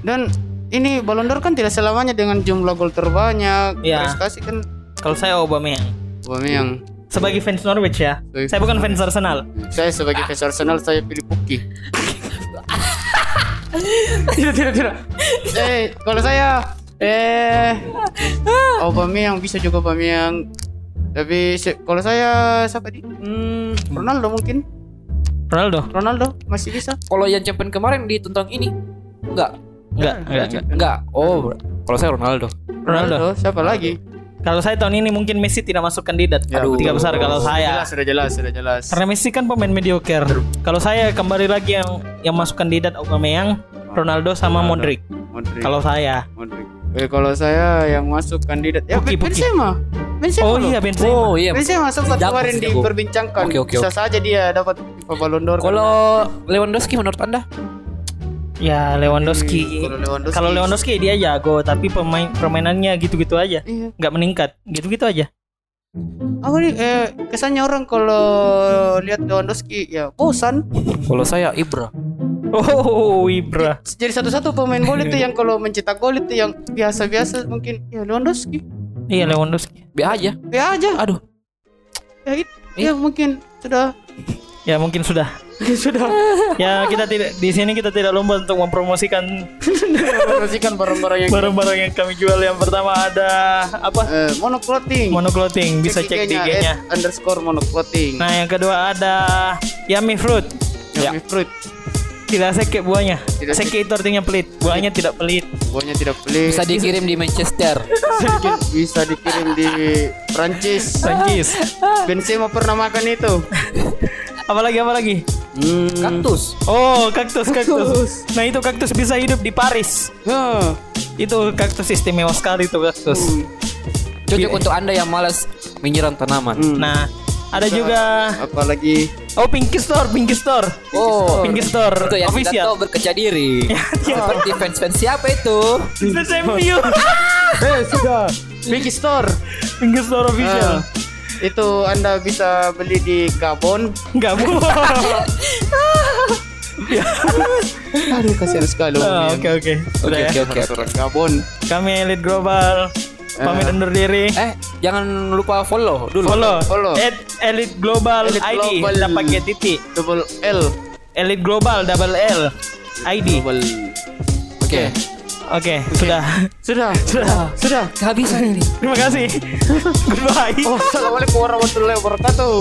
Dan ini Ballon d'Or kan tidak selamanya dengan jumlah gol terbanyak, Iya. prestasi kan Kalau saya Aubameyang. Aubameyang. Sebagai fans Norwich ya. Sebagai Saya bukan fans Arsenal. Saya sebagai fans Arsenal saya pilih Puki. <laughs> tidak tidak tidak. Eh kalau saya eh Aubameyang bisa juga Aubameyang. Tapi se- kalau saya siapa di? Hmm, Ronaldo mungkin. Ronaldo? Ronaldo masih bisa. Kalau yang champion kemarin di tentang ini enggak Enggak, enggak, enggak. enggak. Oh, kalau saya Ronaldo. Ronaldo. Siapa lagi? Kalau saya tahun ini mungkin Messi tidak masuk kandidat. Aduh. Tiga besar kalau Sudah saya. Jelas, sudah jelas, sudah jelas. Karena Messi kan pemain mediocre. Kalau saya kembali lagi yang yang masuk kandidat Aubameyang, Ronaldo sama Ronaldo. Modric. Modric. Kalau saya. Modric. Eh, kalau saya yang masuk kandidat ya Puki, Ben- Puki. Benzema. Benzema. Oh iya Benzema. Oh iya. Benzema sempat kemarin diperbincangkan. Oke, oke, Bisa saja dia dapat Ballon d'Or. Kalau Lewandowski menurut Anda? Ya Lewandowski. Hmm, kalau Lewandowski. Kalau Lewandowski dia jago, tapi pemain permainannya gitu-gitu aja. Iya. Nggak meningkat. Gitu-gitu aja. apa nih eh, kesannya orang kalau lihat Lewandowski ya bosan Kalau saya Ibra. Oh, Ibra. jadi satu-satu pemain bola itu <laughs> yang kalau mencetak gol itu yang biasa-biasa mungkin ya Lewandowski Iya Lewandowski. Be aja. ya aja Aduh. ya, it- ya mungkin sudah Ya mungkin sudah. <laughs> sudah Ya kita tidak di sini kita tidak lomba untuk mempromosikan <laughs> promosikan barang-barang yang barang-barang yang kami jual. Yang pertama ada apa? eh, monoclothing Monoclothing. Bisa cek di IG-nya. underscore monoclothing Nah yang kedua ada Yummy Fruit. Yummy fruit Tidak seke buahnya. Tidak Seke itu artinya pelit. Buahnya tidak pelit. buahnya tidak pelit Bisa dikirim di Manchester. bisa, bisa dikirim di Prancis Prancis. Benzema pernah makan itu <laughs> apalagi apalagi? hmm. Kaktus. Oh kaktus kaktus. Nah itu kaktus bisa hidup di Paris. Hah. Itu kaktus istimewa sekali itu kaktus. Cocok untuk Anda yang malas menyiram tanaman. Hmm. Nah ada juga apalagi Oh Pinky Store, Pinky Store. Oh, Pinky Store itu yang official. tahu berkaca diri. <laughs> Seperti fans-fans siapa itu? Fans MU. eh sudah Pinky Store Pinky Store official. Ah, itu anda bisa beli di Gabon bu. <laughs> aduh kasihan sekali Ah, Oke oke. Oke, ya. oke, oke. Orang Gabon Kami Elite Global pamit undur diri. Eh, jangan lupa follow dulu. Follow, follow. At Elite Global Elite ID Global. dan pakai titik. double L Elite Global double L ID. double Oke. Oke, sudah. sudah sudah sudah Kehabisan ini. Terima kasih. <laughs> Goodbye. oh assalamualaikum warahmatullahi wabarakatuh